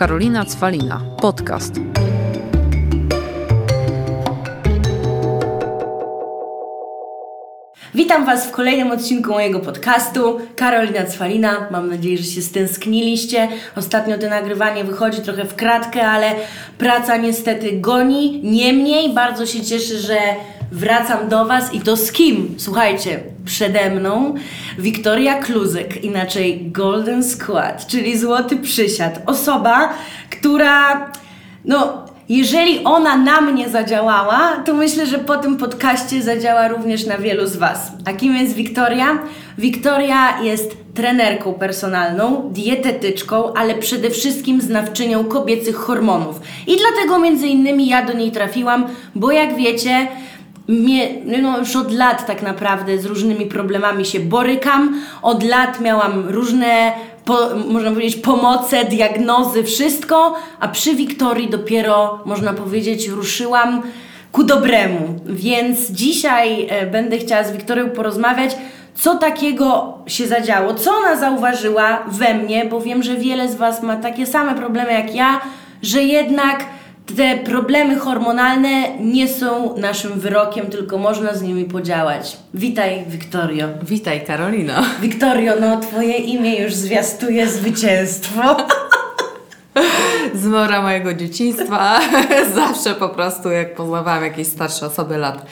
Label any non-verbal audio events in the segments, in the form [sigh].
Karolina Cwalina, podcast. Witam Was w kolejnym odcinku mojego podcastu. Karolina Cwalina. Mam nadzieję, że się stęskniliście. Ostatnio to nagrywanie wychodzi trochę w kratkę, ale praca niestety goni. Niemniej bardzo się cieszę, że wracam do Was i to z kim? Słuchajcie, przede mną Wiktoria Kluzek, inaczej Golden Squad, czyli Złoty Przysiad. Osoba, która no, jeżeli ona na mnie zadziałała, to myślę, że po tym podcaście zadziała również na wielu z Was. A kim jest Wiktoria? Wiktoria jest trenerką personalną, dietetyczką, ale przede wszystkim znawczynią kobiecych hormonów. I dlatego między innymi ja do niej trafiłam, bo jak wiecie, mnie, no już od lat tak naprawdę z różnymi problemami się borykam. Od lat miałam różne, po, można powiedzieć, pomoce, diagnozy, wszystko, a przy Wiktorii dopiero, można powiedzieć, ruszyłam ku dobremu. Więc dzisiaj e, będę chciała z Wiktorią porozmawiać, co takiego się zadziało, co ona zauważyła we mnie, bo wiem, że wiele z Was ma takie same problemy jak ja, że jednak te problemy hormonalne nie są naszym wyrokiem, tylko można z nimi podziałać. Witaj, Wiktorio. Witaj, Karolino. Wiktorio, no Twoje imię już zwiastuje zwycięstwo. [laughs] Zmora mojego dzieciństwa. [laughs] Zawsze po prostu, jak poznawałam jakieś starsze osoby lat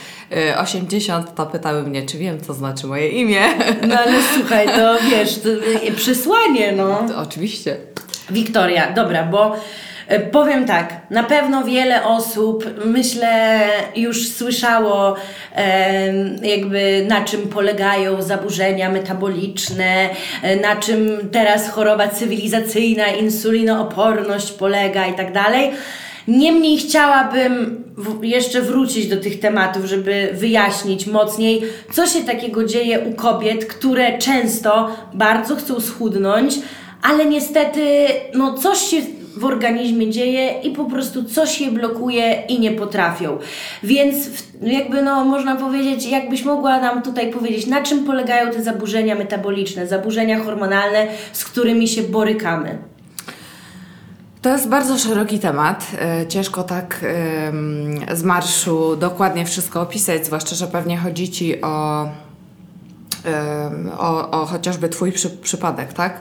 80, y, to pytały mnie, czy wiem, co znaczy moje imię. No ale [laughs] słuchaj, to wiesz, to przesłanie, no. To oczywiście. Wiktoria, dobra, bo powiem tak, na pewno wiele osób, myślę, już słyszało jakby na czym polegają zaburzenia metaboliczne, e, na czym teraz choroba cywilizacyjna, insulinooporność polega i tak dalej. Niemniej chciałabym jeszcze wrócić do tych tematów, żeby wyjaśnić mocniej, co się takiego dzieje u kobiet, które często bardzo chcą schudnąć, ale niestety no coś się w organizmie dzieje i po prostu coś je blokuje i nie potrafią. Więc jakby no można powiedzieć, jakbyś mogła nam tutaj powiedzieć, na czym polegają te zaburzenia metaboliczne, zaburzenia hormonalne, z którymi się borykamy? To jest bardzo szeroki temat. E, ciężko tak z marszu dokładnie wszystko opisać, zwłaszcza, że pewnie chodzi Ci o, o, o chociażby Twój przy, przypadek, tak?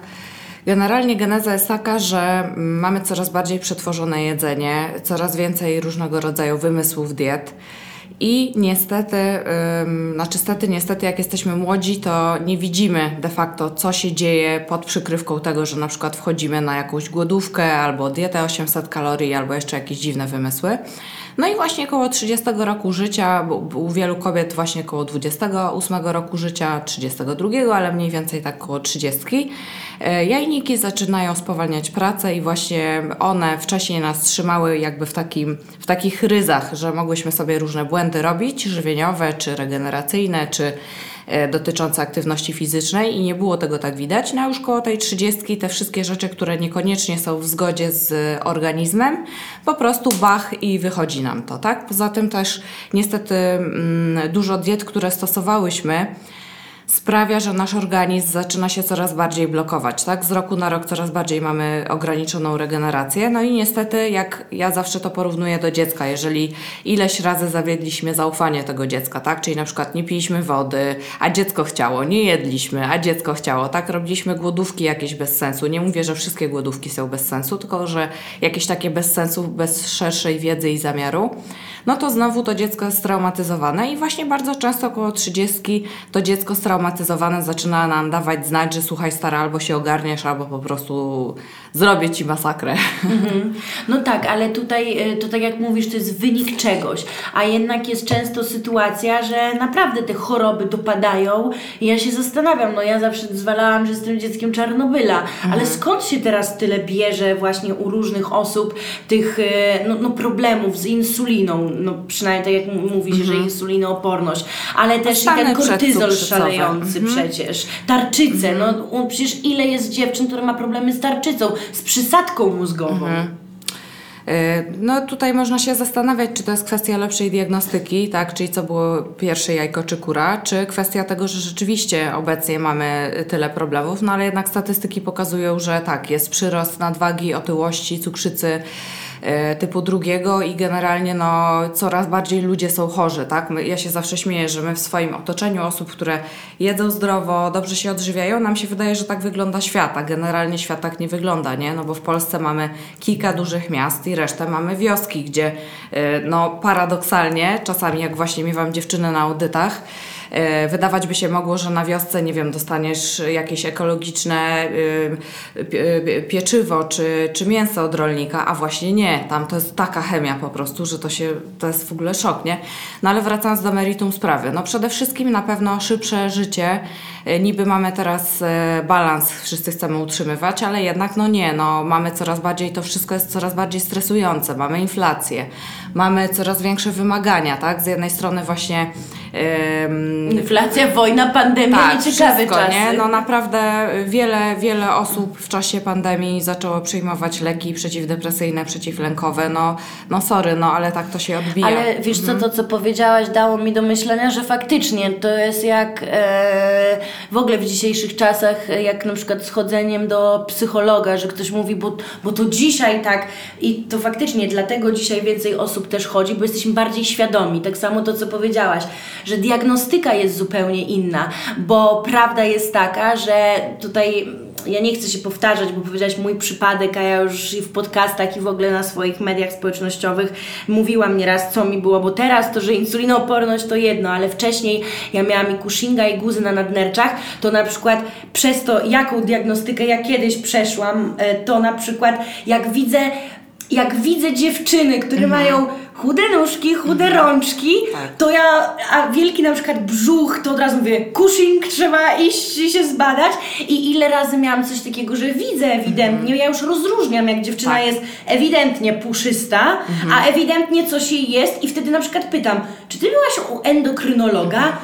Generalnie geneza jest taka, że mamy coraz bardziej przetworzone jedzenie, coraz więcej różnego rodzaju wymysłów diet. I niestety, ym, znaczy stety, niestety, jak jesteśmy młodzi, to nie widzimy de facto, co się dzieje pod przykrywką tego, że na przykład wchodzimy na jakąś głodówkę albo dietę 800 kalorii, albo jeszcze jakieś dziwne wymysły. No i właśnie koło 30 roku życia, u wielu kobiet właśnie koło 28 roku życia, 32, ale mniej więcej tak koło 30, e, jajniki zaczynają spowalniać pracę i właśnie one wcześniej nas trzymały jakby w, takim, w takich ryzach, że mogłyśmy sobie różne błędy robić, żywieniowe, czy regeneracyjne, czy E, dotyczące aktywności fizycznej i nie było tego tak widać. No już koło tej trzydziestki te wszystkie rzeczy, które niekoniecznie są w zgodzie z organizmem, po prostu bach i wychodzi nam to, tak? Poza tym też niestety mm, dużo diet, które stosowałyśmy, sprawia, że nasz organizm zaczyna się coraz bardziej blokować, tak? Z roku na rok coraz bardziej mamy ograniczoną regenerację. No i niestety, jak ja zawsze to porównuję do dziecka, jeżeli ileś razy zawiedliśmy zaufanie tego dziecka, tak? Czyli na przykład nie piliśmy wody, a dziecko chciało, nie jedliśmy, a dziecko chciało, tak? Robiliśmy głodówki jakieś bez sensu. Nie mówię, że wszystkie głodówki są bez sensu, tylko że jakieś takie bez sensu, bez szerszej wiedzy i zamiaru no to znowu to dziecko jest straumatyzowane i właśnie bardzo często około 30 to dziecko straumatyzowane zaczyna nam dawać znać, że słuchaj stara, albo się ogarniesz, albo po prostu zrobię Ci masakrę. Mhm. No tak, ale tutaj e, to tak jak mówisz, to jest wynik czegoś, a jednak jest często sytuacja, że naprawdę te choroby dopadają i ja się zastanawiam, no ja zawsze zwalałam, że jestem dzieckiem Czarnobyla, mhm. ale skąd się teraz tyle bierze właśnie u różnych osób tych e, no, no problemów z insuliną, no przynajmniej tak jak mówisz, mhm. że insulinooporność, ale też i ten kortyzol szalejący mhm. przecież, tarczyce, mhm. no przecież ile jest dziewczyn, które ma problemy z tarczycą, z przysadką mózgową. Mhm. No tutaj można się zastanawiać, czy to jest kwestia lepszej diagnostyki, tak, czyli co było pierwsze jajko czy kura, czy kwestia tego, że rzeczywiście obecnie mamy tyle problemów, no ale jednak statystyki pokazują, że tak, jest przyrost nadwagi, otyłości, cukrzycy, E, typu drugiego i generalnie no, coraz bardziej ludzie są chorzy, tak? My, ja się zawsze śmieję, że my w swoim otoczeniu osób, które jedzą zdrowo, dobrze się odżywiają, nam się wydaje, że tak wygląda świat, a generalnie świat tak nie wygląda, nie? No bo w Polsce mamy kilka dużych miast i resztę mamy wioski, gdzie e, no paradoksalnie, czasami jak właśnie miewam dziewczyny na audytach, E, wydawać by się mogło, że na wiosce, nie wiem, dostaniesz jakieś ekologiczne y, y, pieczywo czy, czy mięso od rolnika, a właśnie nie. Tam to jest taka chemia po prostu, że to się, to jest w ogóle szok, nie? No ale wracając do meritum sprawy. No przede wszystkim na pewno szybsze życie. E, niby mamy teraz e, balans, wszyscy chcemy utrzymywać, ale jednak no nie, no mamy coraz bardziej, to wszystko jest coraz bardziej stresujące. Mamy inflację, mamy coraz większe wymagania, tak? Z jednej strony właśnie Inflacja, wojna, pandemia, tak, nieciekawe wszystko, czasy. Nie? No naprawdę wiele, wiele osób w czasie pandemii zaczęło przyjmować leki przeciwdepresyjne, przeciwlękowe. No, no sorry, no ale tak to się odbija. Ale wiesz mhm. co, to co powiedziałaś dało mi do myślenia, że faktycznie to jest jak e, w ogóle w dzisiejszych czasach, jak na przykład schodzeniem do psychologa, że ktoś mówi, bo, bo to dzisiaj tak i to faktycznie dlatego dzisiaj więcej osób też chodzi, bo jesteśmy bardziej świadomi. Tak samo to, co powiedziałaś, że diagnostyka jest zupełnie inna, bo prawda jest taka, że tutaj ja nie chcę się powtarzać, bo powiedziałaś mój przypadek, a ja już i w podcastach i w ogóle na swoich mediach społecznościowych mówiłam nieraz, co mi było, bo teraz to, że insulinooporność to jedno, ale wcześniej ja miałam i Cushinga i guzy na nadnerczach, to na przykład przez to, jaką diagnostykę ja kiedyś przeszłam, e, to na przykład jak widzę jak widzę dziewczyny, które mhm. mają chude nóżki, chude mhm. rączki, tak. to ja, a wielki na przykład brzuch, to od razu mówię, Cushing, trzeba iść i się zbadać. I ile razy miałam coś takiego, że widzę ewidentnie, mhm. ja już rozróżniam, jak dziewczyna tak. jest ewidentnie puszysta, mhm. a ewidentnie coś jej jest i wtedy na przykład pytam, czy ty byłaś u endokrynologa?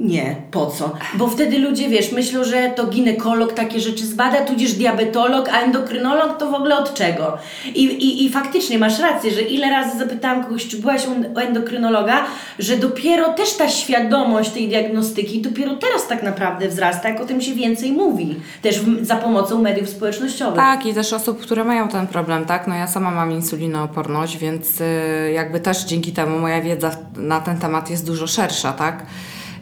Nie, po co? Bo wtedy ludzie, wiesz, myślą, że to ginekolog takie rzeczy zbada, tudzież diabetolog, a endokrynolog to w ogóle od czego? I, i, i faktycznie masz rację, że ile razy zapytałam kogoś, czy byłaś u endokrynologa, że dopiero też ta świadomość tej diagnostyki dopiero teraz tak naprawdę wzrasta, jak o tym się więcej mówi. Też za pomocą mediów społecznościowych. Tak, i też osób, które mają ten problem, tak? No ja sama mam insulinooporność, więc y, jakby też dzięki temu moja wiedza na ten temat jest dużo szersza, tak?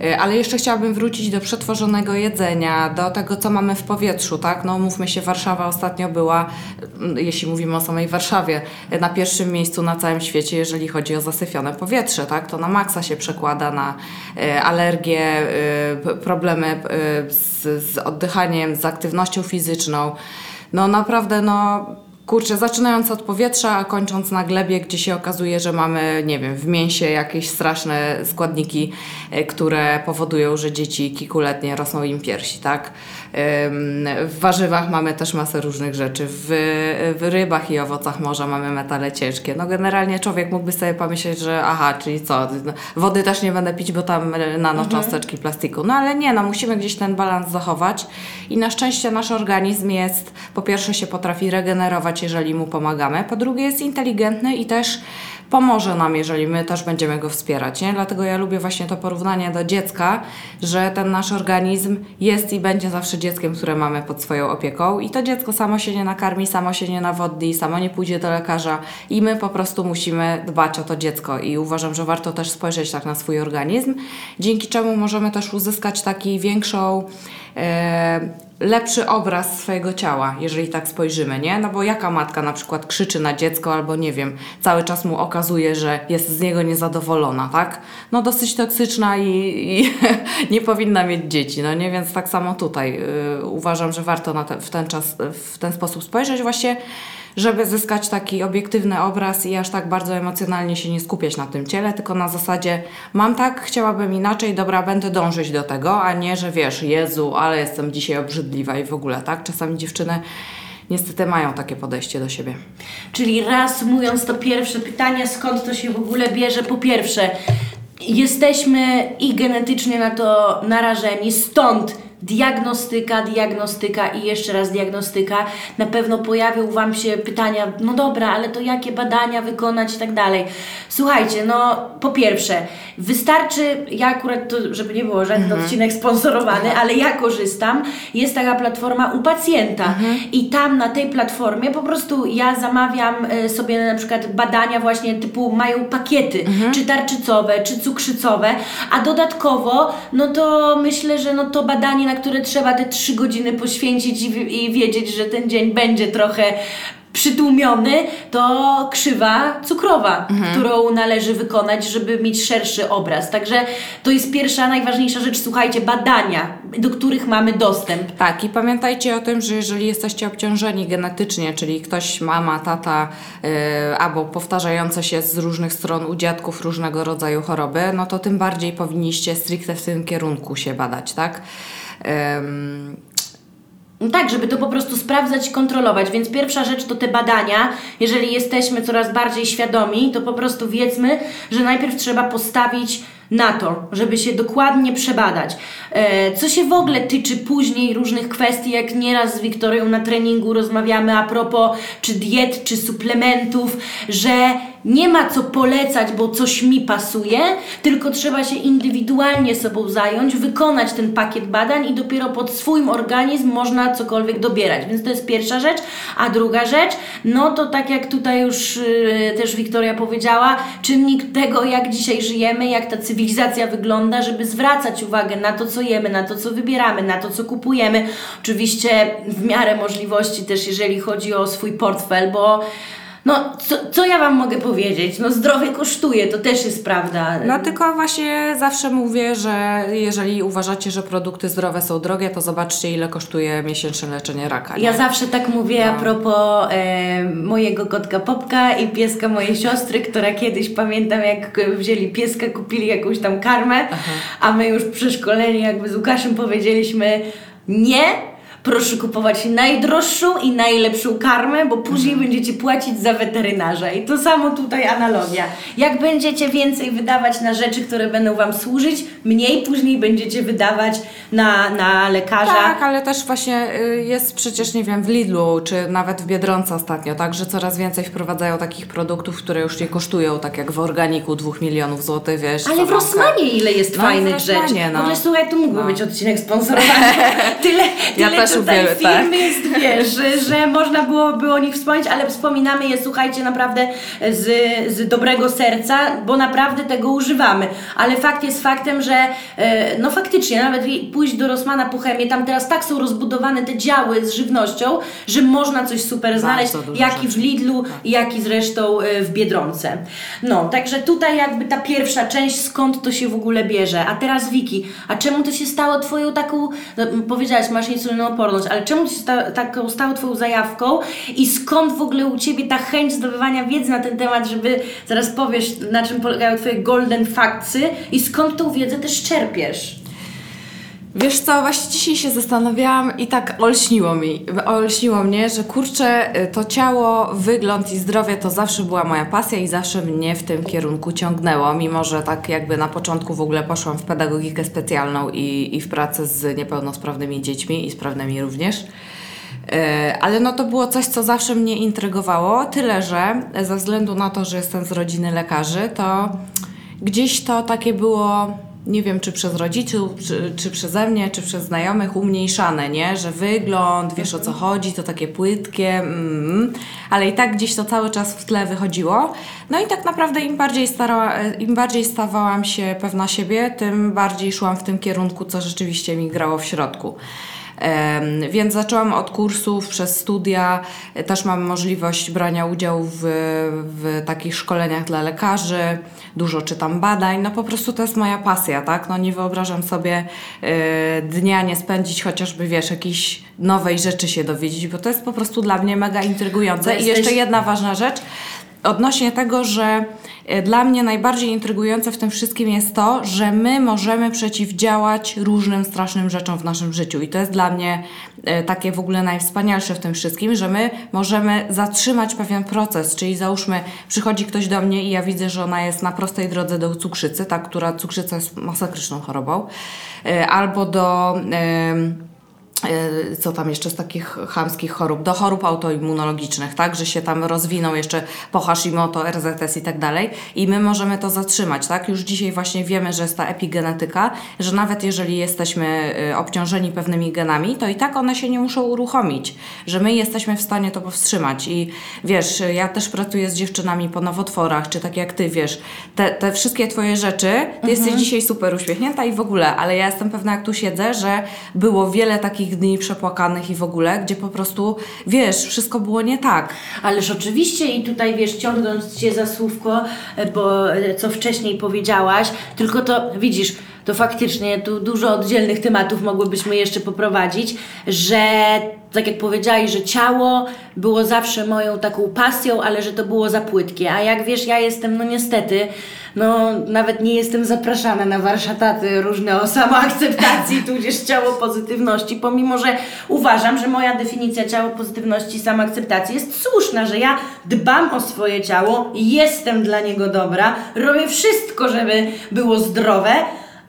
E, ale jeszcze chciałabym wrócić do przetworzonego jedzenia, do tego, co mamy w powietrzu, tak? No mówmy się, Warszawa ostatnio była, mm, jeśli mówimy o samej Warszawie, na pierwszym miejscu na całym świecie, jeżeli chodzi o zasyfione powietrze, tak? To na maksa się przekłada na e, alergie, e, problemy z, z oddychaniem, z aktywnością fizyczną. No naprawdę, no Kurczę, zaczynając od powietrza, a kończąc na glebie, gdzie się okazuje, że mamy, nie wiem, w mięsie jakieś straszne składniki, e, które powodują, że dzieci kilkuletnie rosną im piersi, tak? W warzywach mamy też masę różnych rzeczy. W, w rybach i owocach morza mamy metale ciężkie. No generalnie człowiek mógłby sobie pomyśleć, że aha, czyli co, no, wody też nie będę pić, bo tam nanocząsteczki mhm. plastiku. No ale nie, no musimy gdzieś ten balans zachować i na szczęście nasz organizm jest, po pierwsze się potrafi regenerować, jeżeli mu pomagamy, po drugie jest inteligentny i też pomoże nam, jeżeli my też będziemy go wspierać. Nie? Dlatego ja lubię właśnie to porównanie do dziecka, że ten nasz organizm jest i będzie zawsze dzieckiem, które mamy pod swoją opieką i to dziecko samo się nie nakarmi, samo się nie nawodni, samo nie pójdzie do lekarza i my po prostu musimy dbać o to dziecko i uważam, że warto też spojrzeć tak na swój organizm, dzięki czemu możemy też uzyskać taką większą e, lepszy obraz swojego ciała, jeżeli tak spojrzymy, nie? No bo jaka matka na przykład krzyczy na dziecko albo nie wiem, cały czas mu okazuje, że jest z niego niezadowolona, tak? No dosyć toksyczna i, i [laughs] nie powinna mieć dzieci, no nie? Więc tak samo tutaj yy, uważam, że warto te, w ten czas, w ten sposób spojrzeć właśnie żeby zyskać taki obiektywny obraz i aż tak bardzo emocjonalnie się nie skupiać na tym ciele, tylko na zasadzie mam tak, chciałabym inaczej, dobra, będę dążyć do tego, a nie, że wiesz, Jezu, ale jestem dzisiaj obrzydliwa i w ogóle, tak? Czasami dziewczyny niestety mają takie podejście do siebie. Czyli reasumując to pierwsze pytanie, skąd to się w ogóle bierze? Po pierwsze, jesteśmy i genetycznie na to narażeni, stąd diagnostyka, diagnostyka i jeszcze raz diagnostyka. Na pewno pojawią Wam się pytania, no dobra, ale to jakie badania wykonać i tak dalej. Słuchajcie, no po pierwsze, wystarczy, ja akurat to, żeby nie było żaden odcinek sponsorowany, ale ja korzystam, jest taka platforma u pacjenta i tam na tej platformie po prostu ja zamawiam e, sobie na przykład badania właśnie typu mają pakiety, czy tarczycowe, czy cukrzycowe, a dodatkowo, no to myślę, że no to badanie, na które trzeba te trzy godziny poświęcić i, i wiedzieć, że ten dzień będzie trochę przytłumiony, to krzywa cukrowa, którą należy wykonać, żeby mieć szerszy obraz. Także to jest pierwsza, najważniejsza rzecz, słuchajcie, badania, do których mamy dostęp. Tak, i pamiętajcie o tym, że jeżeli jesteście obciążeni genetycznie, czyli ktoś, mama, tata, yy, albo powtarzające się z różnych stron u dziadków różnego rodzaju choroby, no to tym bardziej powinniście stricte w tym kierunku się badać, tak? No Tak, żeby to po prostu sprawdzać kontrolować. Więc pierwsza rzecz to te badania. Jeżeli jesteśmy coraz bardziej świadomi, to po prostu wiedzmy, że najpierw trzeba postawić na to, żeby się dokładnie przebadać. E, co się w ogóle tyczy później różnych kwestii, jak nieraz z Wiktorią na treningu rozmawiamy a propos czy diet, czy suplementów, że nie ma co polecać, bo coś mi pasuje, tylko trzeba się indywidualnie sobą zająć, wykonać ten pakiet badań i dopiero pod swój organizm można cokolwiek dobierać. Więc to jest pierwsza rzecz. A druga rzecz, no to tak jak tutaj już yy, też Wiktoria powiedziała, czynnik tego, jak dzisiaj żyjemy, jak ta cywilizacja wygląda, żeby zwracać uwagę na to, co jemy, na to, co wybieramy, na to, co kupujemy. Oczywiście w miarę możliwości też, jeżeli chodzi o swój portfel, bo no, co, co ja Wam mogę powiedzieć? No, zdrowie kosztuje, to też jest prawda. No tylko właśnie zawsze mówię, że jeżeli uważacie, że produkty zdrowe są drogie, to zobaczcie ile kosztuje miesięczne leczenie raka. Ja nie? zawsze tak mówię No. a propos e, mojego kotka Popka i pieska mojej siostry, która kiedyś pamiętam jak wzięli pieska, kupili jakąś tam karmę, a my już przeszkoleni jakby z Łukaszem powiedzieliśmy nie, proszę kupować najdroższą i najlepszą karmę, bo później będziecie płacić za weterynarza. I to samo tutaj analogia. Jak będziecie więcej wydawać na rzeczy, które będą Wam służyć, mniej później będziecie wydawać na, na lekarza. Tak, ale też właśnie y, jest przecież, nie wiem, w Lidlu, czy nawet w Biedronce ostatnio, tak, że coraz więcej wprowadzają takich produktów, które już nie kosztują, tak jak w organiku 2 milionów złotych, wiesz. Ale w za Rossmanie ile jest No, fajnych rzeczy. no. Ogóle słuchaj, tu mógłby No. być odcinek sponsorowany. [laughs] tyle Ja tyle też tutaj uwielbiam, firm tak. jest, wiesz, że, można byłoby o nich wspomnieć, ale wspominamy je, słuchajcie, naprawdę z, z dobrego serca, bo naprawdę tego używamy. Ale fakt jest faktem, że e, no faktycznie, nawet pójść do Rossmana po chemię, tam teraz tak są rozbudowane te działy z żywnością, że można coś super znaleźć, jak i w rzeczy. Lidlu, jak i zresztą e, w Biedronce. No, także tutaj jakby ta pierwsza część, skąd to się w ogóle bierze. A teraz Wiki, a czemu to się stało twoją taką, no, powiedziałaś, masz insulinooporność, ale czemu się sta, taką stało twoją zajawką i skąd w ogóle u ciebie ta chęć zdobywania wiedzy na ten temat, żeby, zaraz powiesz, na czym polegają twoje golden factsy i skąd tą wiedzę też czerpiesz? Wiesz co, właśnie dzisiaj się zastanawiałam i tak olśniło mi, olśniło mnie, że kurczę, y, to ciało, wygląd i zdrowie to zawsze była moja pasja i zawsze mnie w tym kierunku ciągnęło, mimo że tak jakby na początku w ogóle poszłam w pedagogikę specjalną i, i w pracę z niepełnosprawnymi dziećmi i sprawnymi również. E, Ale no to było coś, co zawsze mnie intrygowało, tyle że ze względu na to, że jestem z rodziny lekarzy, to gdzieś to takie było, nie wiem czy przez rodziców, czy, czy przeze mnie, czy przez znajomych umniejszane, nie? Że wygląd, wiesz o co chodzi, to takie płytkie, mm, ale i tak gdzieś to cały czas w tle wychodziło. No i tak naprawdę im bardziej, starała, im bardziej stawałam się pewna siebie, tym bardziej szłam w tym kierunku, co rzeczywiście mi grało w środku. Więc zaczęłam od kursów przez studia. Też mam możliwość brania udziału w, w takich szkoleniach dla lekarzy. Dużo czytam badań. No po prostu to jest moja pasja, tak? No nie wyobrażam sobie e, dnia nie spędzić chociażby, wiesz, jakiejś nowej rzeczy się dowiedzieć, bo to jest po prostu dla mnie mega intrygujące. I jeszcze jedna ważna rzecz. Odnośnie tego, że e, dla mnie najbardziej intrygujące w tym wszystkim jest to, że my możemy przeciwdziałać różnym strasznym rzeczom w naszym życiu. I to jest dla mnie e, takie w ogóle najwspanialsze w tym wszystkim, że my możemy zatrzymać pewien proces, czyli załóżmy, przychodzi ktoś do mnie i ja widzę, że ona jest na prostej drodze do cukrzycy, ta, która cukrzyca jest masakryczną chorobą, e, albo do. e, co tam jeszcze z takich chamskich chorób, do chorób autoimmunologicznych, tak, że się tam rozwiną jeszcze po Hashimoto, RZS i tak dalej. I my możemy to zatrzymać, tak, już dzisiaj właśnie wiemy, że jest ta epigenetyka, że nawet jeżeli jesteśmy y, obciążeni pewnymi genami, to i tak one się nie muszą uruchomić, że my jesteśmy w stanie to powstrzymać. I wiesz, ja też pracuję z dziewczynami po nowotworach, czy tak jak ty, wiesz, te, te wszystkie twoje rzeczy, ty jesteś dzisiaj super uśmiechnięta i w ogóle, ale ja jestem pewna, jak tu siedzę, że było wiele takich dni przepłakanych i w ogóle, gdzie po prostu, wiesz, wszystko było nie tak. Ależ oczywiście i tutaj wiesz, ciągnąc Cię za słówko, e, bo e, co wcześniej powiedziałaś, tylko to widzisz, to faktycznie tu dużo oddzielnych tematów mogłybyśmy jeszcze poprowadzić, że tak jak powiedziałaś, że ciało było zawsze moją taką pasją, ale że to było za płytkie. A jak wiesz, ja jestem, no niestety, no nawet nie jestem zapraszana na warsztaty różne o samoakceptacji, [laughs] tudzież ciało pozytywności, pomimo że uważam, że moja definicja ciało pozytywności i samoakceptacji jest słuszna, że ja dbam o swoje ciało, jestem dla niego dobra, robię wszystko, żeby było zdrowe,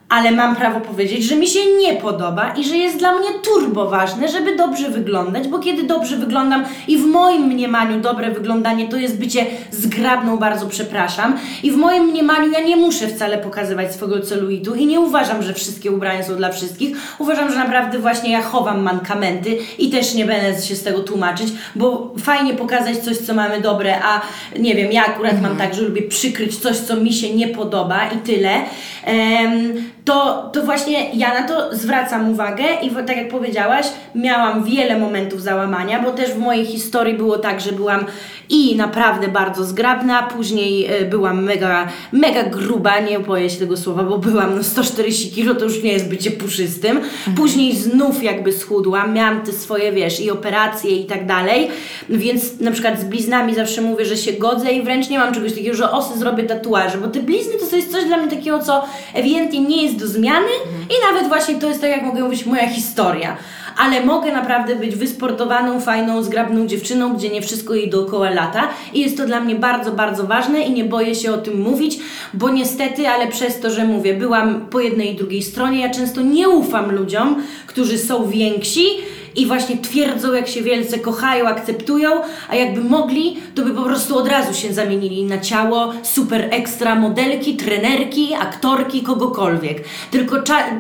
ale mam prawo powiedzieć, że mi się nie podoba i że jest dla mnie turbo ważne, żeby dobrze wyglądać, bo kiedy dobrze wyglądam i w moim mniemaniu dobre wyglądanie to jest bycie zgrabną, bardzo przepraszam, i w moim mniemaniu ja nie muszę wcale pokazywać swojego celulitu i nie uważam, że wszystkie ubrania są dla wszystkich. Uważam, że naprawdę właśnie ja chowam mankamenty i też nie będę się z tego tłumaczyć, bo fajnie pokazać coś, co mamy dobre, a nie wiem, ja akurat mam tak, że lubię przykryć coś, co mi się nie podoba i tyle. Em, to, to właśnie ja na to zwracam uwagę i tak jak powiedziałaś, miałam wiele momentów załamania, bo też w mojej historii było tak, że byłam i naprawdę bardzo zgrabna, później e, byłam mega, mega gruba, nie boję się tego słowa, bo byłam no 140 kg, to już nie jest bycie puszystym. Później znów jakby schudłam, miałam te swoje, wiesz, i operacje i tak dalej, więc na przykład z bliznami zawsze mówię, że się godzę i wręcz nie mam czegoś takiego, że osy zrobię tatuaże, bo te blizny to jest coś dla mnie takiego, co ewidentnie nie jest do zmiany i nawet właśnie to jest tak, jak mogę mówić, moja historia. Ale mogę naprawdę być wysportowaną, fajną, zgrabną dziewczyną, gdzie nie wszystko jej dookoła lata i jest to dla mnie bardzo, bardzo ważne i nie boję się o tym mówić, bo niestety, ale przez to, że mówię, byłam po jednej i drugiej stronie, ja często nie ufam ludziom, którzy są więksi i właśnie twierdzą, jak się wielce kochają, akceptują, a jakby mogli, to by po prostu od razu się zamienili na ciało super ekstra modelki, trenerki, aktorki, kogokolwiek. Tylko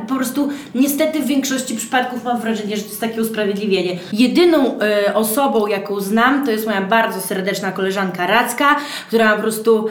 po prostu niestety w większości przypadków mam wrażenie, że to jest takie usprawiedliwienie. Jedyną e, osobą, jaką znam, to jest moja bardzo serdeczna koleżanka Racka, która ma po prostu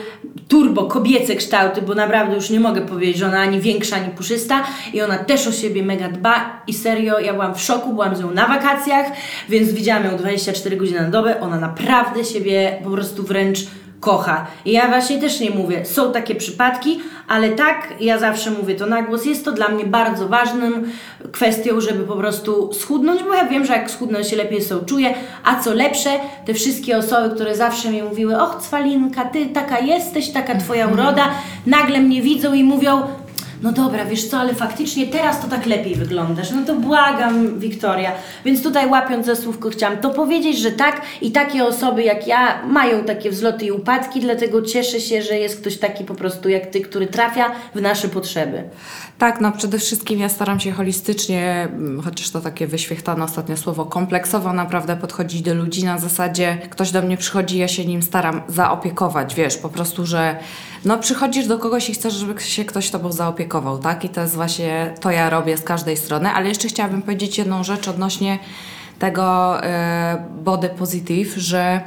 turbo kobiece kształty, bo naprawdę już nie mogę powiedzieć, że ona ani większa, ani puszysta i ona też o siebie mega dba i serio, ja byłam w szoku, byłam z nią na wakacjach, więc widziałam ją 24 godziny na dobę, ona naprawdę siebie po prostu wręcz kocha. I ja właśnie też nie mówię, są takie przypadki, ale tak, ja zawsze mówię to na głos, jest to dla mnie bardzo ważnym kwestią, żeby po prostu schudnąć, bo ja wiem, że jak schudnę się lepiej są czuję, a co lepsze, te wszystkie osoby, które zawsze mi mówiły, och Cwalinka, ty taka jesteś, taka twoja uroda, nagle mnie widzą i mówią, no dobra, wiesz co, ale faktycznie teraz to tak lepiej wyglądasz. No to błagam, Wiktoria. Więc tutaj łapiąc za słówko chciałam to powiedzieć, że tak i takie osoby jak ja mają takie wzloty i upadki, dlatego cieszę się, że jest ktoś taki po prostu jak ty, który trafia w nasze potrzeby. Tak, no przede wszystkim ja staram się holistycznie, mm, chociaż to takie wyświechtane ostatnio słowo, kompleksowo naprawdę podchodzić do ludzi na zasadzie, ktoś do mnie przychodzi, ja się nim staram zaopiekować, wiesz, po prostu, że no przychodzisz do kogoś i chcesz, żeby się ktoś tobą zaopiekował, tak? I to jest właśnie, to ja robię z każdej strony, ale jeszcze chciałabym powiedzieć jedną rzecz odnośnie tego e, body positive, że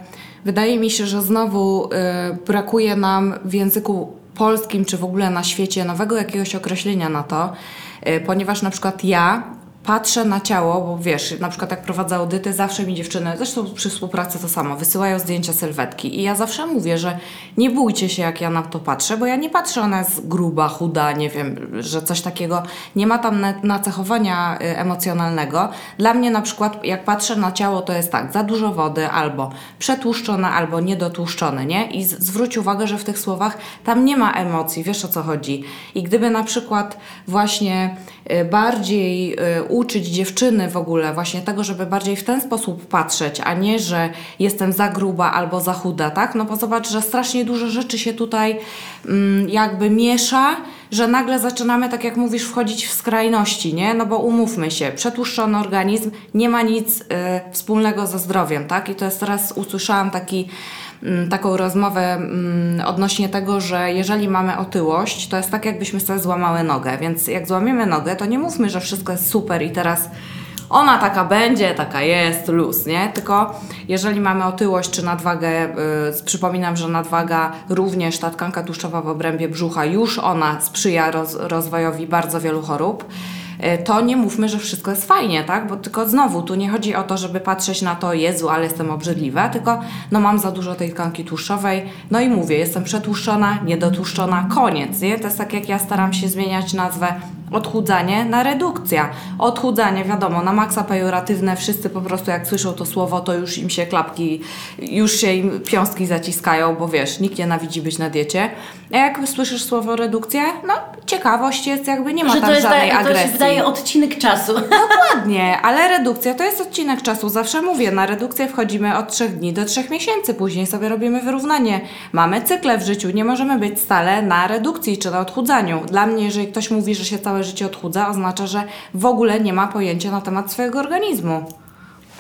wydaje mi się, że znowu e, brakuje nam w języku polskim, czy w ogóle na świecie nowego jakiegoś określenia na to, e, ponieważ na przykład ja patrzę na ciało, bo wiesz, na przykład jak prowadzę audyty, zawsze mi dziewczyny, zresztą przy współpracy to samo, wysyłają zdjęcia sylwetki i ja zawsze mówię, że nie bójcie się jak ja na to patrzę, bo ja nie patrzę, ona jest gruba, chuda, nie wiem, że coś takiego, nie ma tam na- nacechowania y, emocjonalnego. Dla mnie na przykład jak patrzę na ciało, to jest tak, za dużo wody albo przetłuszczone, albo niedotłuszczone, nie? I zwróć uwagę, że w tych słowach tam nie ma emocji, wiesz o co chodzi. I gdyby na przykład właśnie y, bardziej y, uczyć dziewczyny w ogóle właśnie tego, żeby bardziej w ten sposób patrzeć, a nie, że jestem za gruba albo za chuda, tak? No bo zobacz, że strasznie dużo rzeczy się tutaj mm, jakby miesza, że nagle zaczynamy, tak jak mówisz, wchodzić w skrajności, nie? No bo umówmy się, przetłuszczony organizm nie ma nic y, wspólnego ze zdrowiem, tak? I to jest teraz usłyszałam taki taką rozmowę mm, odnośnie tego, że jeżeli mamy otyłość, to jest tak, jakbyśmy sobie złamały nogę. Więc jak złamiemy nogę, to nie mówmy, że wszystko jest super i teraz ona taka będzie, taka jest, luz, nie? Tylko jeżeli mamy otyłość czy nadwagę, y, przypominam, że nadwaga również, ta tkanka tłuszczowa w obrębie brzucha, już ona sprzyja roz, rozwojowi bardzo wielu chorób to nie mówmy, że wszystko jest fajnie, tak? Bo tylko znowu tu nie chodzi o to, żeby patrzeć na to, Jezu, ale jestem obrzydliwa, tylko no mam za dużo tej tkanki tłuszczowej, no i mówię, jestem przetłuszczona, niedotłuszczona, koniec, nie? To jest tak jak ja staram się zmieniać nazwę odchudzanie na redukcja. Odchudzanie, wiadomo, na maksa pejoratywne, wszyscy po prostu jak słyszą to słowo, to już im się klapki, już się im piąstki zaciskają, bo wiesz, nikt nienawidzi być na diecie. A jak słyszysz słowo redukcja, no ciekawość jest jakby, nie ma że tam to jest żadnej da, to agresji. się wydaje odcinek czasu. [laughs] Dokładnie, ale redukcja to jest odcinek czasu. Zawsze mówię, na redukcję wchodzimy od 3 dni do 3 miesięcy, później sobie robimy wyrównanie. Mamy cykle w życiu, nie możemy być stale na redukcji czy na odchudzaniu. Dla mnie, jeżeli ktoś mówi, że się całe życie odchudza, oznacza, że w ogóle nie ma pojęcia na temat swojego organizmu.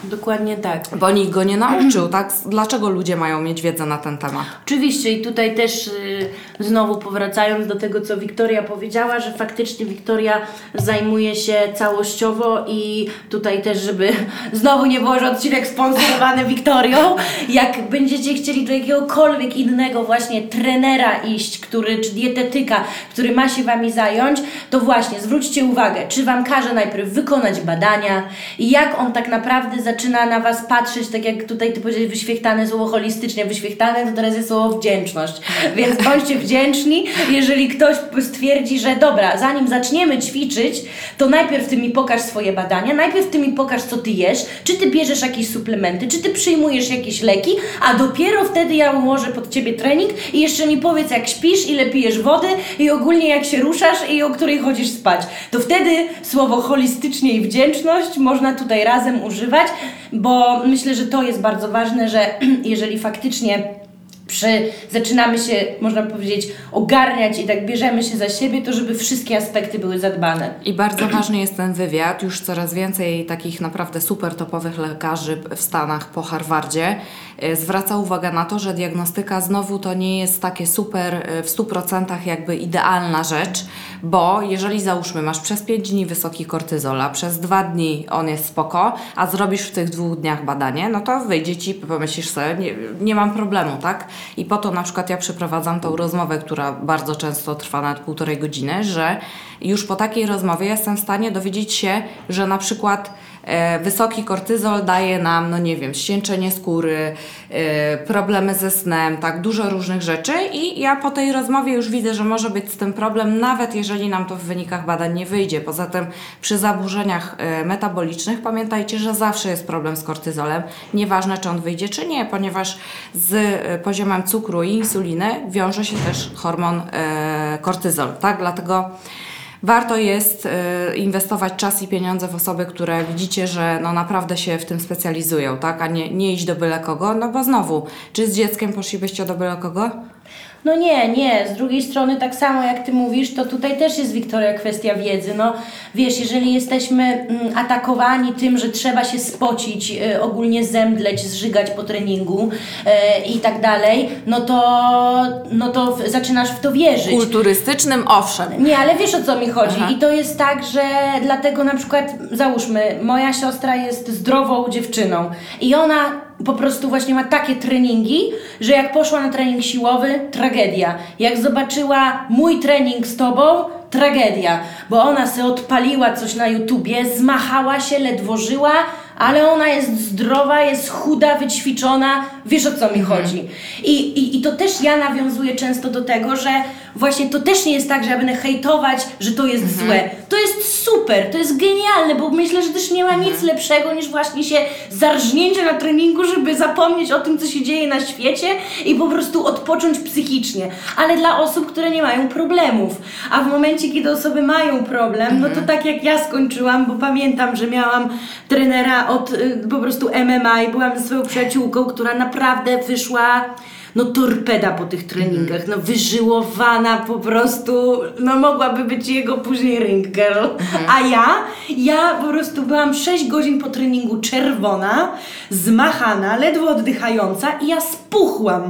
Dokładnie tak. Bo nikt go nie nauczył, [clears throat] tak? Dlaczego ludzie mają mieć wiedzę na ten temat? Oczywiście i tutaj też y, znowu powracając do tego, co Wiktoria powiedziała, że faktycznie Wiktoria zajmuje się całościowo i tutaj też, żeby [laughs] znowu nie było, że odcinek sponsorowany Wiktorią, [laughs] jak będziecie chcieli do jakiegokolwiek innego właśnie trenera iść, który, czy dietetyka, który ma się Wami zająć, to właśnie zwróćcie uwagę, czy Wam każe najpierw wykonać badania i jak on tak naprawdę zaczyna na Was patrzeć, tak jak tutaj Ty powiedziałeś, wyświechtane słowo holistycznie, wyświechtane, to teraz jest słowo wdzięczność. [laughs] Więc bądźcie wdzięczni, jeżeli ktoś stwierdzi, że dobra, zanim zaczniemy ćwiczyć, to najpierw Ty mi pokaż swoje badania, najpierw Ty mi pokaż, co Ty jesz, czy Ty bierzesz jakieś suplementy, czy Ty przyjmujesz jakieś leki, a dopiero wtedy ja ułożę pod Ciebie trening i jeszcze mi powiedz, jak śpisz, ile pijesz wody i ogólnie jak się ruszasz i o której chodzisz spać. To wtedy słowo holistycznie i wdzięczność można tutaj razem używać, bo myślę, że to jest bardzo ważne, że [clears throat] jeżeli faktycznie przy, zaczynamy się, można powiedzieć, ogarniać i tak bierzemy się za siebie, to żeby wszystkie aspekty były zadbane. I bardzo [clears throat] ważny jest ten wywiad. Już coraz więcej takich naprawdę super topowych lekarzy w Stanach po Harvardzie e, zwraca uwagę na to, że diagnostyka znowu to nie jest takie super e, w 100% jakby idealna rzecz, bo jeżeli załóżmy masz przez 5 dni wysoki kortyzol, a przez 2 dni on jest spoko, a zrobisz w tych dwóch dniach badanie, no to wyjdzie ci, pomyślisz sobie, nie, nie mam problemu, tak? I po to na przykład ja przeprowadzam tą rozmowę, która bardzo często trwa nawet półtorej godziny, że już po takiej rozmowie jestem w stanie dowiedzieć się, że na przykład wysoki kortyzol daje nam, no nie wiem, ścięczenie skóry, e, problemy ze snem, tak, dużo różnych rzeczy i ja po tej rozmowie już widzę, że może być z tym problem, nawet jeżeli nam to w wynikach badań nie wyjdzie. Poza tym przy zaburzeniach e, metabolicznych pamiętajcie, że zawsze jest problem z kortyzolem, nieważne czy on wyjdzie czy nie, ponieważ z e, poziomem cukru i insuliny wiąże się też hormon e, kortyzol, tak, dlatego Warto jest y, inwestować czas i pieniądze w osoby, które widzicie, że no naprawdę się w tym specjalizują, tak? A nie, nie iść do byle kogo, no bo znowu, czy z dzieckiem poszlibyście do byle kogo? No nie, nie. Z drugiej strony, tak samo jak ty mówisz, to tutaj też jest, Wiktoria, kwestia wiedzy. No wiesz, jeżeli jesteśmy mm, atakowani tym, że trzeba się spocić, y, ogólnie zemdleć, zżygać po treningu y, i tak dalej, no to, no to zaczynasz w to wierzyć. Kulturystycznym owszem. Nie, ale wiesz o co mi chodzi. Aha. I to jest tak, że dlatego na przykład, załóżmy, moja siostra jest zdrową dziewczyną i ona po prostu właśnie ma takie treningi, że jak poszła na trening siłowy, tragedia. Jak zobaczyła mój trening z tobą, tragedia, bo ona se odpaliła coś na YouTubie, zmachała się, ledwo żyła, ale ona jest zdrowa, jest chuda, wyćwiczona, wiesz o co mi chodzi. I, i, I to też ja nawiązuję często do tego, że właśnie to też nie jest tak, że ja będę hejtować, że to jest złe. To jest super, to jest genialne, bo myślę, że też nie ma nic lepszego niż właśnie się zarżnięcie na treningu, żeby zapomnieć o tym, co się dzieje na świecie i po prostu odpocząć psychicznie. Ale dla osób, które nie mają problemów. A w momencie, kiedy osoby mają problem, no to tak jak ja skończyłam, bo pamiętam, że miałam trenera od y, po prostu MMA i byłam ze swoją przyjaciółką, która naprawdę wyszła no torpeda po tych treningach, no wyżyłowana po prostu, no mogłaby być jego później ring girl. A ja, ja po prostu byłam 6 godzin po treningu czerwona, zmachana, ledwo oddychająca i ja spuchłam.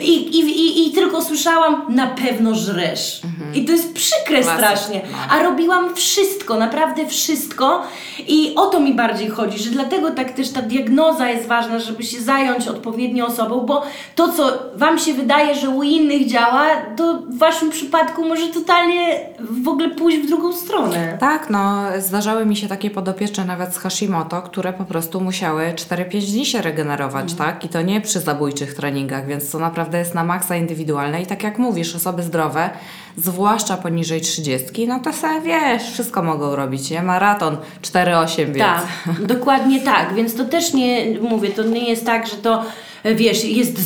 I, i, i, I tylko słyszałam, na pewno żresz. I to jest przykre strasznie. A robiłam wszystko, naprawdę wszystko i o to mi bardziej chodzi, że dlatego tak też ta diagnoza jest ważna, żeby się zająć odpowiednią osobą, bo to, co Wam się wydaje, że u innych działa, to w Waszym przypadku może totalnie w ogóle pójść w drugą stronę. Tak, no zdarzały mi się takie podopieczne nawet z Hashimoto, które po prostu musiały 4-5 dni się regenerować, tak? I to nie przy zabójczych treningach, więc to naprawdę jest na maksa indywidualne i tak jak mówisz, osoby zdrowe, zwłaszcza poniżej 30, no to sobie wiesz, wszystko mogą robić, nie? Maraton 4-8, więc... Tak, dokładnie tak, więc to też nie, mówię, to nie jest tak, że to wiesz, jest,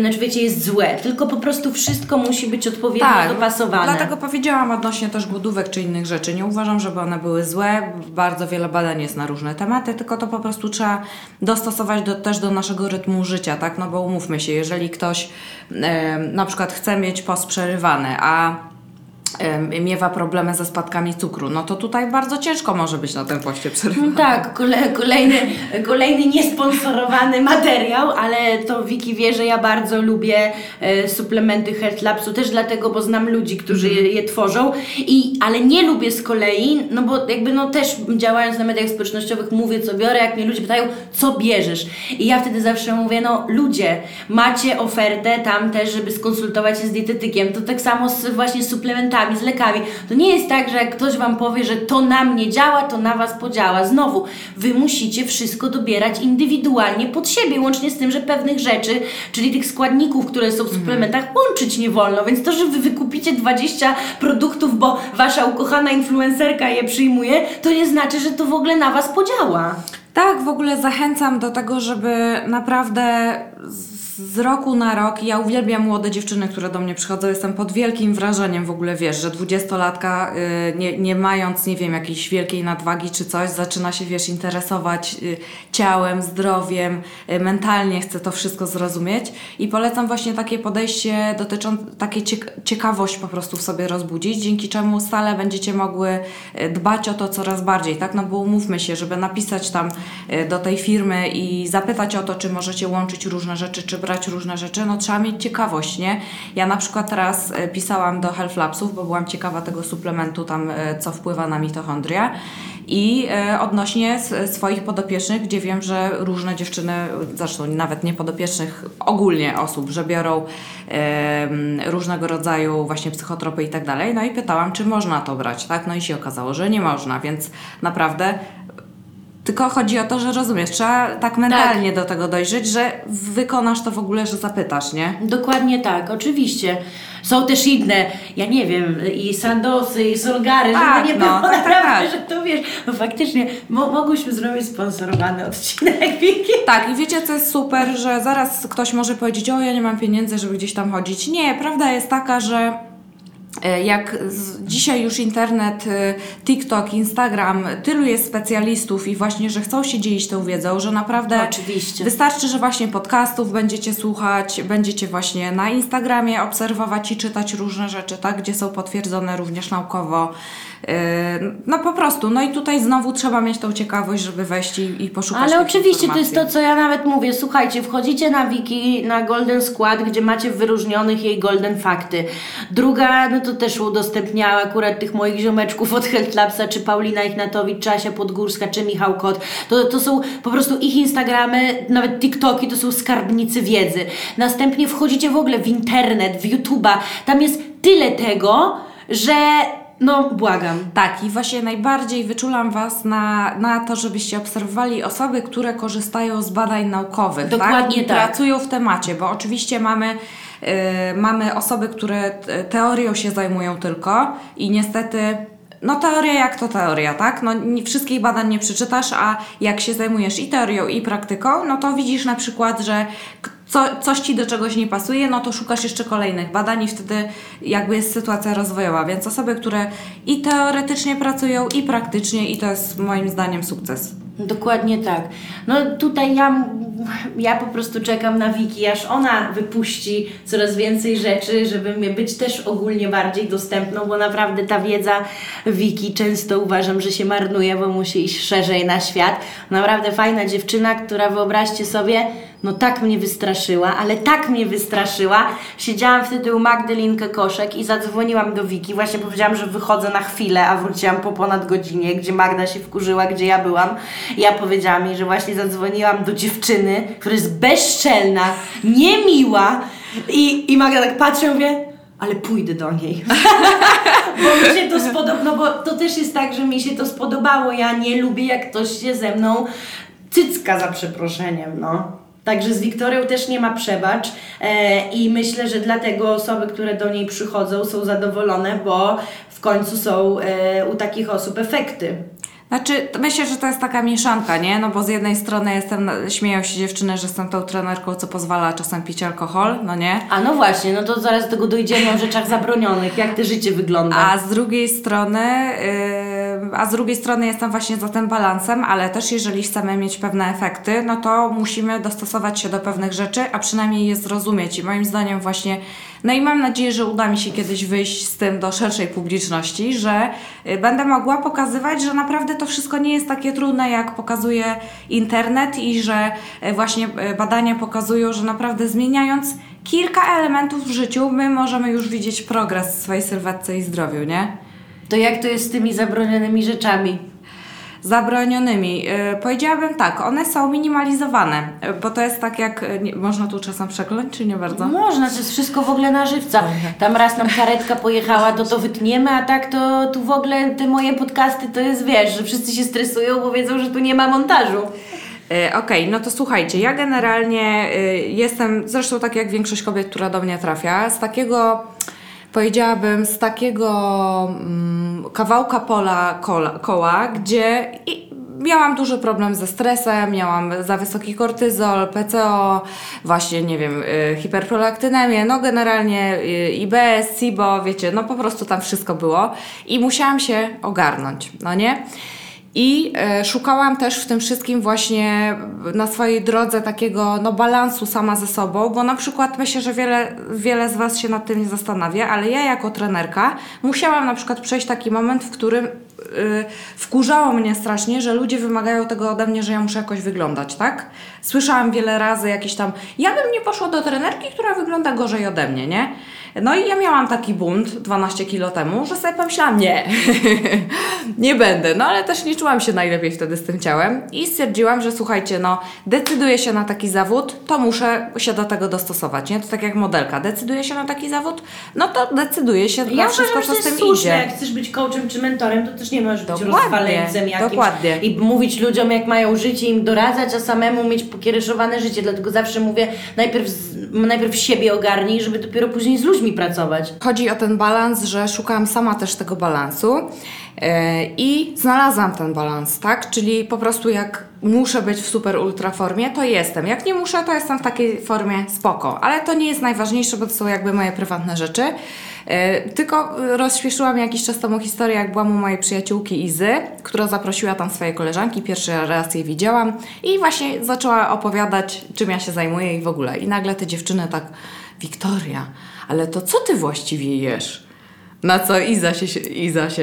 znaczy wiecie, jest złe, tylko po prostu wszystko musi być odpowiednio dopasowane. Tak, Dlatego powiedziałam odnośnie też głodówek czy innych rzeczy. Nie uważam, żeby one były złe. Bardzo wiele badań jest na różne tematy, tylko to po prostu trzeba dostosować do, też do naszego rytmu życia, tak? No bo umówmy się, jeżeli ktoś e, na przykład chce mieć post przerywany, a miewa problemy ze spadkami cukru, no to tutaj bardzo ciężko może być na tym poście przerywanym. Tak, kole, kolejny, kolejny niesponsorowany materiał, ale to Wiki wie, że ja bardzo lubię e, suplementy Health Labsu, też dlatego, bo znam ludzi, którzy je, je tworzą, i, ale nie lubię z kolei, no bo jakby no też działając na mediach społecznościowych mówię co biorę, jak mnie ludzie pytają, co bierzesz? I ja wtedy zawsze mówię, no ludzie, macie ofertę tam też, żeby skonsultować się z dietetykiem, to tak samo z właśnie suplementami, z lekami. To nie jest tak, że jak ktoś Wam powie, że to na mnie działa, to na Was podziała. Znowu, Wy musicie wszystko dobierać indywidualnie pod siebie, łącznie z tym, że pewnych rzeczy, czyli tych składników, które są w suplementach, łączyć nie wolno. Więc to, że Wy wykupicie 20 produktów, bo Wasza ukochana influencerka je przyjmuje, to nie znaczy, że to w ogóle na Was podziała. Tak, w ogóle zachęcam do tego, żeby naprawdę z roku na rok, ja uwielbiam młode dziewczyny, które do mnie przychodzą, jestem pod wielkim wrażeniem w ogóle, wiesz, że dwudziestolatka, y, nie, nie mając, nie wiem, jakiejś wielkiej nadwagi czy coś, zaczyna się, wiesz, interesować y, ciałem, zdrowiem, y, mentalnie chce to wszystko zrozumieć. I polecam właśnie takie podejście dotyczące, takie ciek- ciekawość po prostu w sobie rozbudzić, dzięki czemu stale będziecie mogły y, dbać o to coraz bardziej, tak? No bo umówmy się, żeby napisać tam y, do tej firmy i zapytać o to, czy możecie łączyć różne rzeczy, czy brać różne rzeczy, no trzeba mieć ciekawość, nie? Ja na przykład teraz y, pisałam do Health Labsów, bo byłam ciekawa tego suplementu tam, y, co wpływa na mitochondria i e, odnośnie swoich podopiecznych, gdzie wiem, że różne dziewczyny, zresztą nawet nie podopiecznych, ogólnie osób, że biorą różnego rodzaju właśnie psychotropy i tak dalej, no i pytałam, czy można to brać, tak? No i się okazało, że nie można, więc naprawdę tylko chodzi o to, że rozumiesz, trzeba tak mentalnie do tego dojrzeć, że wykonasz to w ogóle, że zapytasz, nie? Dokładnie tak, oczywiście. Są też inne, ja nie wiem, i sandosy, i solgary, Tak, żeby nie no, było tak, tak, naprawdę, tak. że to wiesz, no faktycznie, mo- mogłyśmy zrobić sponsorowany odcinek, [laughs] Wiki. Tak, i wiecie, co jest super, że zaraz ktoś może powiedzieć, o ja nie mam pieniędzy, żeby gdzieś tam chodzić. Nie, prawda jest taka, że jak z, dzisiaj już internet, e, TikTok, Instagram, tylu jest specjalistów i właśnie, że chcą się dzielić tą wiedzą, że naprawdę Oczywiście. wystarczy, że właśnie podcastów będziecie słuchać, będziecie właśnie na Instagramie obserwować i czytać różne rzeczy, tak, gdzie są potwierdzone również naukowo. E, No po prostu, no i tutaj znowu trzeba mieć tą ciekawość, żeby wejść i, i poszukać Ale oczywiście to jest to, co ja nawet mówię. Słuchajcie, wchodzicie na wiki, na Golden Skład, gdzie macie wyróżnionych jej Golden Fakty. Druga, no to też udostępniała akurat tych moich ziomeczków od Health Labsa, czy Paulina Ignatowicz, czy Asia Podgórska, czy Michał Kot. To, to są po prostu ich Instagramy, nawet TikToki, to są skarbnicy wiedzy. Następnie wchodzicie w ogóle w internet, w YouTube'a. Tam jest tyle tego, że No, błagam. Tak, i właśnie najbardziej wyczulam Was na, na to, żebyście obserwowali osoby, które korzystają z badań naukowych. Dokładnie tak? I tak. pracują w temacie, bo oczywiście mamy, mamy osoby, które teorią się zajmują tylko i niestety. No teoria jak to teoria, tak? No nie, wszystkich badań nie przeczytasz, a jak się zajmujesz i teorią i praktyką, no to widzisz na przykład, że co, coś Ci do czegoś nie pasuje, no to szukasz jeszcze kolejnych badań i wtedy jakby jest sytuacja rozwojowa. Więc osoby, które i teoretycznie pracują i praktycznie i to jest moim zdaniem sukces. Dokładnie tak. No tutaj ja, ja po prostu czekam na Wiki, aż ona wypuści coraz więcej rzeczy, żeby być też ogólnie bardziej dostępną, bo naprawdę ta wiedza Wiki często uważam, że się marnuje, bo musi iść szerzej na świat. Naprawdę fajna dziewczyna, która wyobraźcie sobie, no tak mnie wystraszyła, ale tak mnie wystraszyła. Siedziałam wtedy u Magdalinkę Koszek i zadzwoniłam do Wiki. Właśnie powiedziałam, że wychodzę na chwilę, a wróciłam po ponad godzinie, gdzie Magda się wkurzyła, gdzie ja byłam. I ja powiedziałam jej, że właśnie zadzwoniłam do dziewczyny, która jest bezczelna, niemiła i, i Magda tak patrzy i mówię, ale pójdę do niej. [laughs] bo mi się to spodobało, no bo to też jest tak, że mi się to spodobało. Ja nie lubię, jak ktoś się ze mną cycka za przeproszeniem, no. Także z Wiktorią też nie ma przebacz e, i myślę, że dlatego osoby, które do niej przychodzą są zadowolone, bo w końcu są e, u takich osób efekty. Znaczy, myślę, że to jest taka mieszanka, nie? No bo z jednej strony jestem, śmieją się dziewczyny, że jestem tą trenerką, co pozwala czasem pić alkohol, no nie? A no właśnie, no to zaraz do tego dojdziemy o rzeczach zabronionych, jak te życie wygląda. A z drugiej strony, yy, a z drugiej strony jestem właśnie za tym balansem, ale też jeżeli chcemy mieć pewne efekty, no to musimy dostosować się do pewnych rzeczy, a przynajmniej je zrozumieć. I moim zdaniem właśnie, no i mam nadzieję, że uda mi się kiedyś wyjść z tym do szerszej publiczności, że y, będę mogła pokazywać, że naprawdę to wszystko nie jest takie trudne, jak pokazuje internet i że y, właśnie y, badania pokazują, że naprawdę zmieniając kilka elementów w życiu, my możemy już widzieć progres w swojej sylwetce i zdrowiu, nie? To jak to jest z tymi zabronionymi rzeczami? Zabronionymi. Yy, powiedziałabym tak, one są minimalizowane, yy, bo to jest tak jak, yy, nie, można tu czasem przekląć, czy nie bardzo? Można, to jest wszystko w ogóle na żywca. Tam raz nam karetka pojechała, to to wytniemy, a tak to tu w ogóle te moje podcasty to jest, wiesz, że wszyscy się stresują, bo wiedzą, że tu nie ma montażu. E, Okej, no to słuchajcie, ja generalnie jestem, zresztą tak jak większość kobiet, która do mnie trafia, z takiego, powiedziałabym, z takiego mm, kawałka pola kola, koła, gdzie miałam duży problem ze stresem, miałam za wysoki kortyzol, PCO, właśnie, nie wiem, y, hiperprolaktynemię, no generalnie y, IBS, SIBO, wiecie, no po prostu tam wszystko było i musiałam się ogarnąć, no nie? I e, szukałam też w tym wszystkim właśnie na swojej drodze takiego no, balansu sama ze sobą, bo na przykład myślę, że wiele, wiele z Was się nad tym nie zastanawia, ale ja jako trenerka musiałam na przykład przejść taki moment, w którym y, wkurzało mnie strasznie, że ludzie wymagają tego ode mnie, że ja muszę jakoś wyglądać, tak? Słyszałam wiele razy jakieś tam, ja bym nie poszła do trenerki, która wygląda gorzej ode mnie, nie? No i ja miałam taki bunt 12 kilo temu, że sobie pomyślałam, nie, [laughs] nie będę. No ale też nie czułam się najlepiej wtedy z tym ciałem i stwierdziłam, że słuchajcie, no decyduję się na taki zawód, to muszę się do tego dostosować, nie? To tak jak modelka, decyduje się na taki zawód, no to decyduje się na Ja wszystko, uważam, że co z tym słuszne, idzie. jak chcesz być coachem czy mentorem, to też nie możesz być Dokładnie, rozwaleńcem jakimś dokładnie. i mówić ludziom, jak mają życie, im doradzać, a samemu mieć pokiereszowane życie. Dlatego zawsze mówię, najpierw, najpierw siebie ogarnij, żeby dopiero później z ludźmi pracować. Chodzi o ten balans, że szukałam sama też tego balansu yy, i znalazłam ten balans, tak? Czyli po prostu jak muszę być w super ultra formie, to jestem. Jak nie muszę, to jestem w takiej formie spoko. Ale to nie jest najważniejsze, bo to są jakby moje prywatne rzeczy. Yy, tylko rozśpieszyłam jakiś czas temu historię, jak byłam u mojej przyjaciółki Izy, która zaprosiła tam swoje koleżanki, pierwszy raz je widziałam i właśnie zaczęła opowiadać, czym ja się zajmuję i w ogóle. I nagle te dziewczyny tak, Wiktoria, ale to co ty właściwie jesz? Na co Iza się, Iza się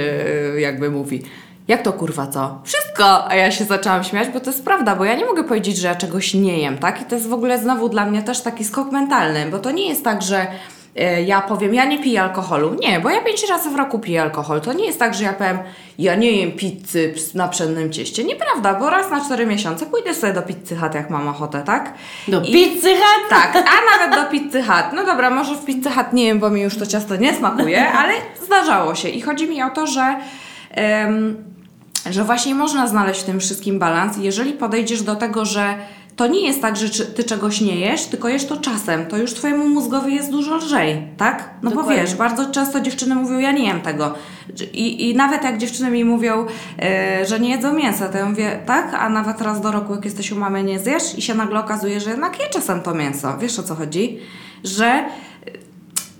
y, jakby mówi. Jak to kurwa co? Wszystko! A ja się zaczęłam śmiać, bo to jest prawda, bo ja nie mogę powiedzieć, że ja czegoś nie jem, tak? I to jest w ogóle znowu dla mnie też taki skok mentalny, bo to nie jest tak, że ja powiem, ja nie piję alkoholu. Nie, bo ja pięć razy w roku piję alkohol. To nie jest tak, że ja powiem, ja nie jem pizzy na pszennym cieście. Nieprawda, bo raz na cztery miesiące pójdę sobie do pizzy hut, jak mam ochotę, tak? Do I- pizzy hut? Tak, a nawet do pizzy hut. No dobra, może w pizzy hut nie wiem, bo mi już to ciasto nie smakuje, [laughs] ale zdarzało się. I chodzi mi o to, że... em, że właśnie można znaleźć w tym wszystkim balans, jeżeli podejdziesz do tego, że to nie jest tak, że ty czegoś nie jesz, tylko jesz to czasem, to już twojemu mózgowi jest dużo lżej, tak? No Dokładnie. bo wiesz, bardzo często dziewczyny mówią, ja nie jem tego. I, i nawet jak dziewczyny mi mówią, e, że nie jedzą mięsa, to ja mówię, tak? A nawet raz do roku, jak jesteś u mamy, nie zjesz i się nagle okazuje, że jednak je czasem to mięso. Wiesz o co chodzi? Że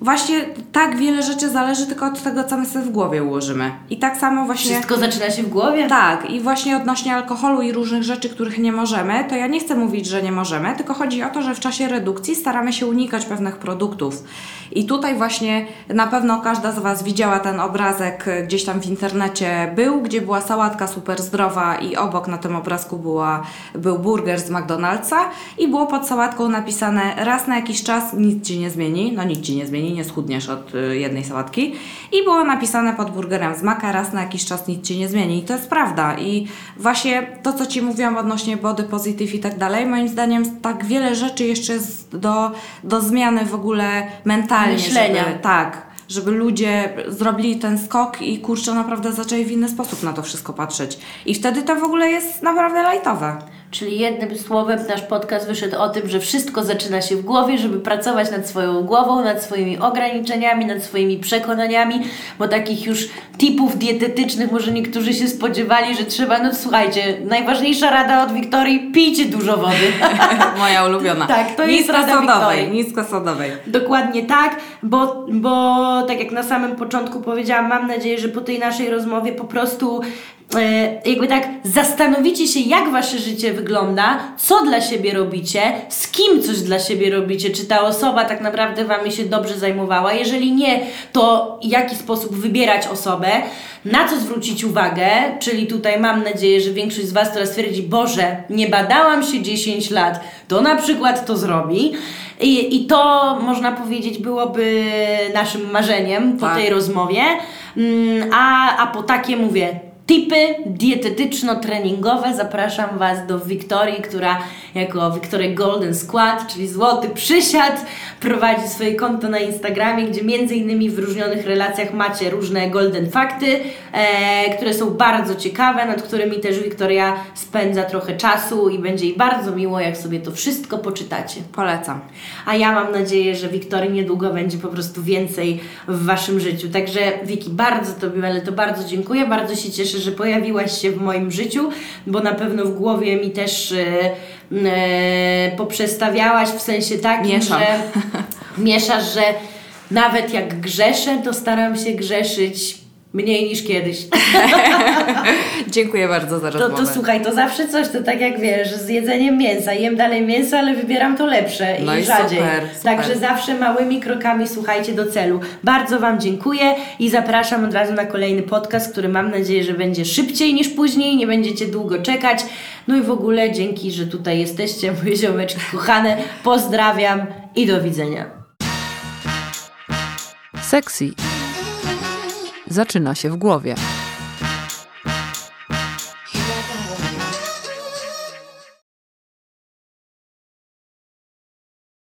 właśnie tak wiele rzeczy zależy tylko od tego, co my sobie w głowie ułożymy. I tak samo właśnie... Wszystko zaczyna się w głowie? Tak, i właśnie odnośnie alkoholu i różnych rzeczy, których nie możemy, to ja nie chcę mówić, że nie możemy, tylko chodzi o to, że w czasie redukcji staramy się unikać pewnych produktów. I tutaj właśnie na pewno każda z Was widziała ten obrazek gdzieś tam w internecie był, gdzie była sałatka super zdrowa i obok na tym obrazku była, był burger z McDonald'sa i było pod sałatką napisane raz na jakiś czas nic Ci nie zmieni, no nic Ci nie zmieni, nie schudniesz od y, jednej sałatki i było napisane pod burgerem z maka raz na jakiś czas nic Ci nie zmieni i to jest prawda i właśnie to, co Ci mówiłam odnośnie body positive i tak dalej, moim zdaniem tak wiele rzeczy jeszcze jest do, do zmiany w ogóle mentalnie, Myślenia. Żeby, tak, żeby ludzie zrobili ten skok i kurczę naprawdę zaczęli w inny sposób na to wszystko patrzeć i wtedy to w ogóle jest naprawdę lajtowe. Czyli jednym słowem nasz podcast wyszedł o tym, że wszystko zaczyna się w głowie, żeby pracować nad swoją głową, nad swoimi ograniczeniami, nad swoimi przekonaniami, bo takich już tipów dietetycznych może niektórzy się spodziewali, że trzeba, no słuchajcie, najważniejsza rada od Wiktorii, pijcie dużo wody. [laughs] Moja ulubiona. Tak, to jest rada niskosodowej, Wiktorii. niskosodowej. Dokładnie tak, bo, bo tak jak na samym początku powiedziałam, mam nadzieję, że po tej naszej rozmowie po prostu jakby tak zastanowicie się, jak wasze życie wygląda, co dla siebie robicie, z kim coś dla siebie robicie, czy ta osoba tak naprawdę wami się dobrze zajmowała. Jeżeli nie, to w jaki sposób wybierać osobę, na co zwrócić uwagę, czyli tutaj mam nadzieję, że większość z was teraz stwierdzi, Boże, nie badałam się 10 lat, to na przykład to zrobi. I, I to można powiedzieć byłoby naszym marzeniem po Tak. tej rozmowie. Mm, A, a po takie mówię. Tipy dietetyczno-treningowe zapraszam Was do Wiktorii, która jako Wiktoria Golden Squad, czyli złoty przysiad, prowadzi swoje konto na Instagramie, gdzie między innymi w różnionych relacjach macie różne golden fakty, e, które są bardzo ciekawe, nad którymi też Wiktoria spędza trochę czasu i będzie jej bardzo miło, jak sobie to wszystko poczytacie. Polecam. A ja mam nadzieję, że Wiktorii niedługo będzie po prostu więcej w Waszym życiu. Także Wiki, bardzo Tobie, ale to bardzo dziękuję. Bardzo się cieszę, że pojawiłaś się w moim życiu, bo na pewno w głowie mi też e, e, poprzestawiałaś w sensie takim, Mieszam. że mieszasz, że nawet jak grzeszę, to staram się grzeszyć mniej niż kiedyś. [laughs] Dziękuję bardzo za To, rozmowę. to słuchaj, to zawsze coś, to tak jak wiesz, z jedzeniem mięsa. Jem dalej mięso, ale wybieram to lepsze No i i rzadziej. super, super. Także zawsze małymi krokami słuchajcie do celu. Bardzo Wam dziękuję i zapraszam od razu na kolejny podcast, który mam nadzieję, że będzie szybciej niż później, nie będziecie długo czekać. No i w ogóle dzięki, że tutaj jesteście, [laughs] moje ziomeczki kochane. Pozdrawiam i do widzenia. Sexy zaczyna się w głowie.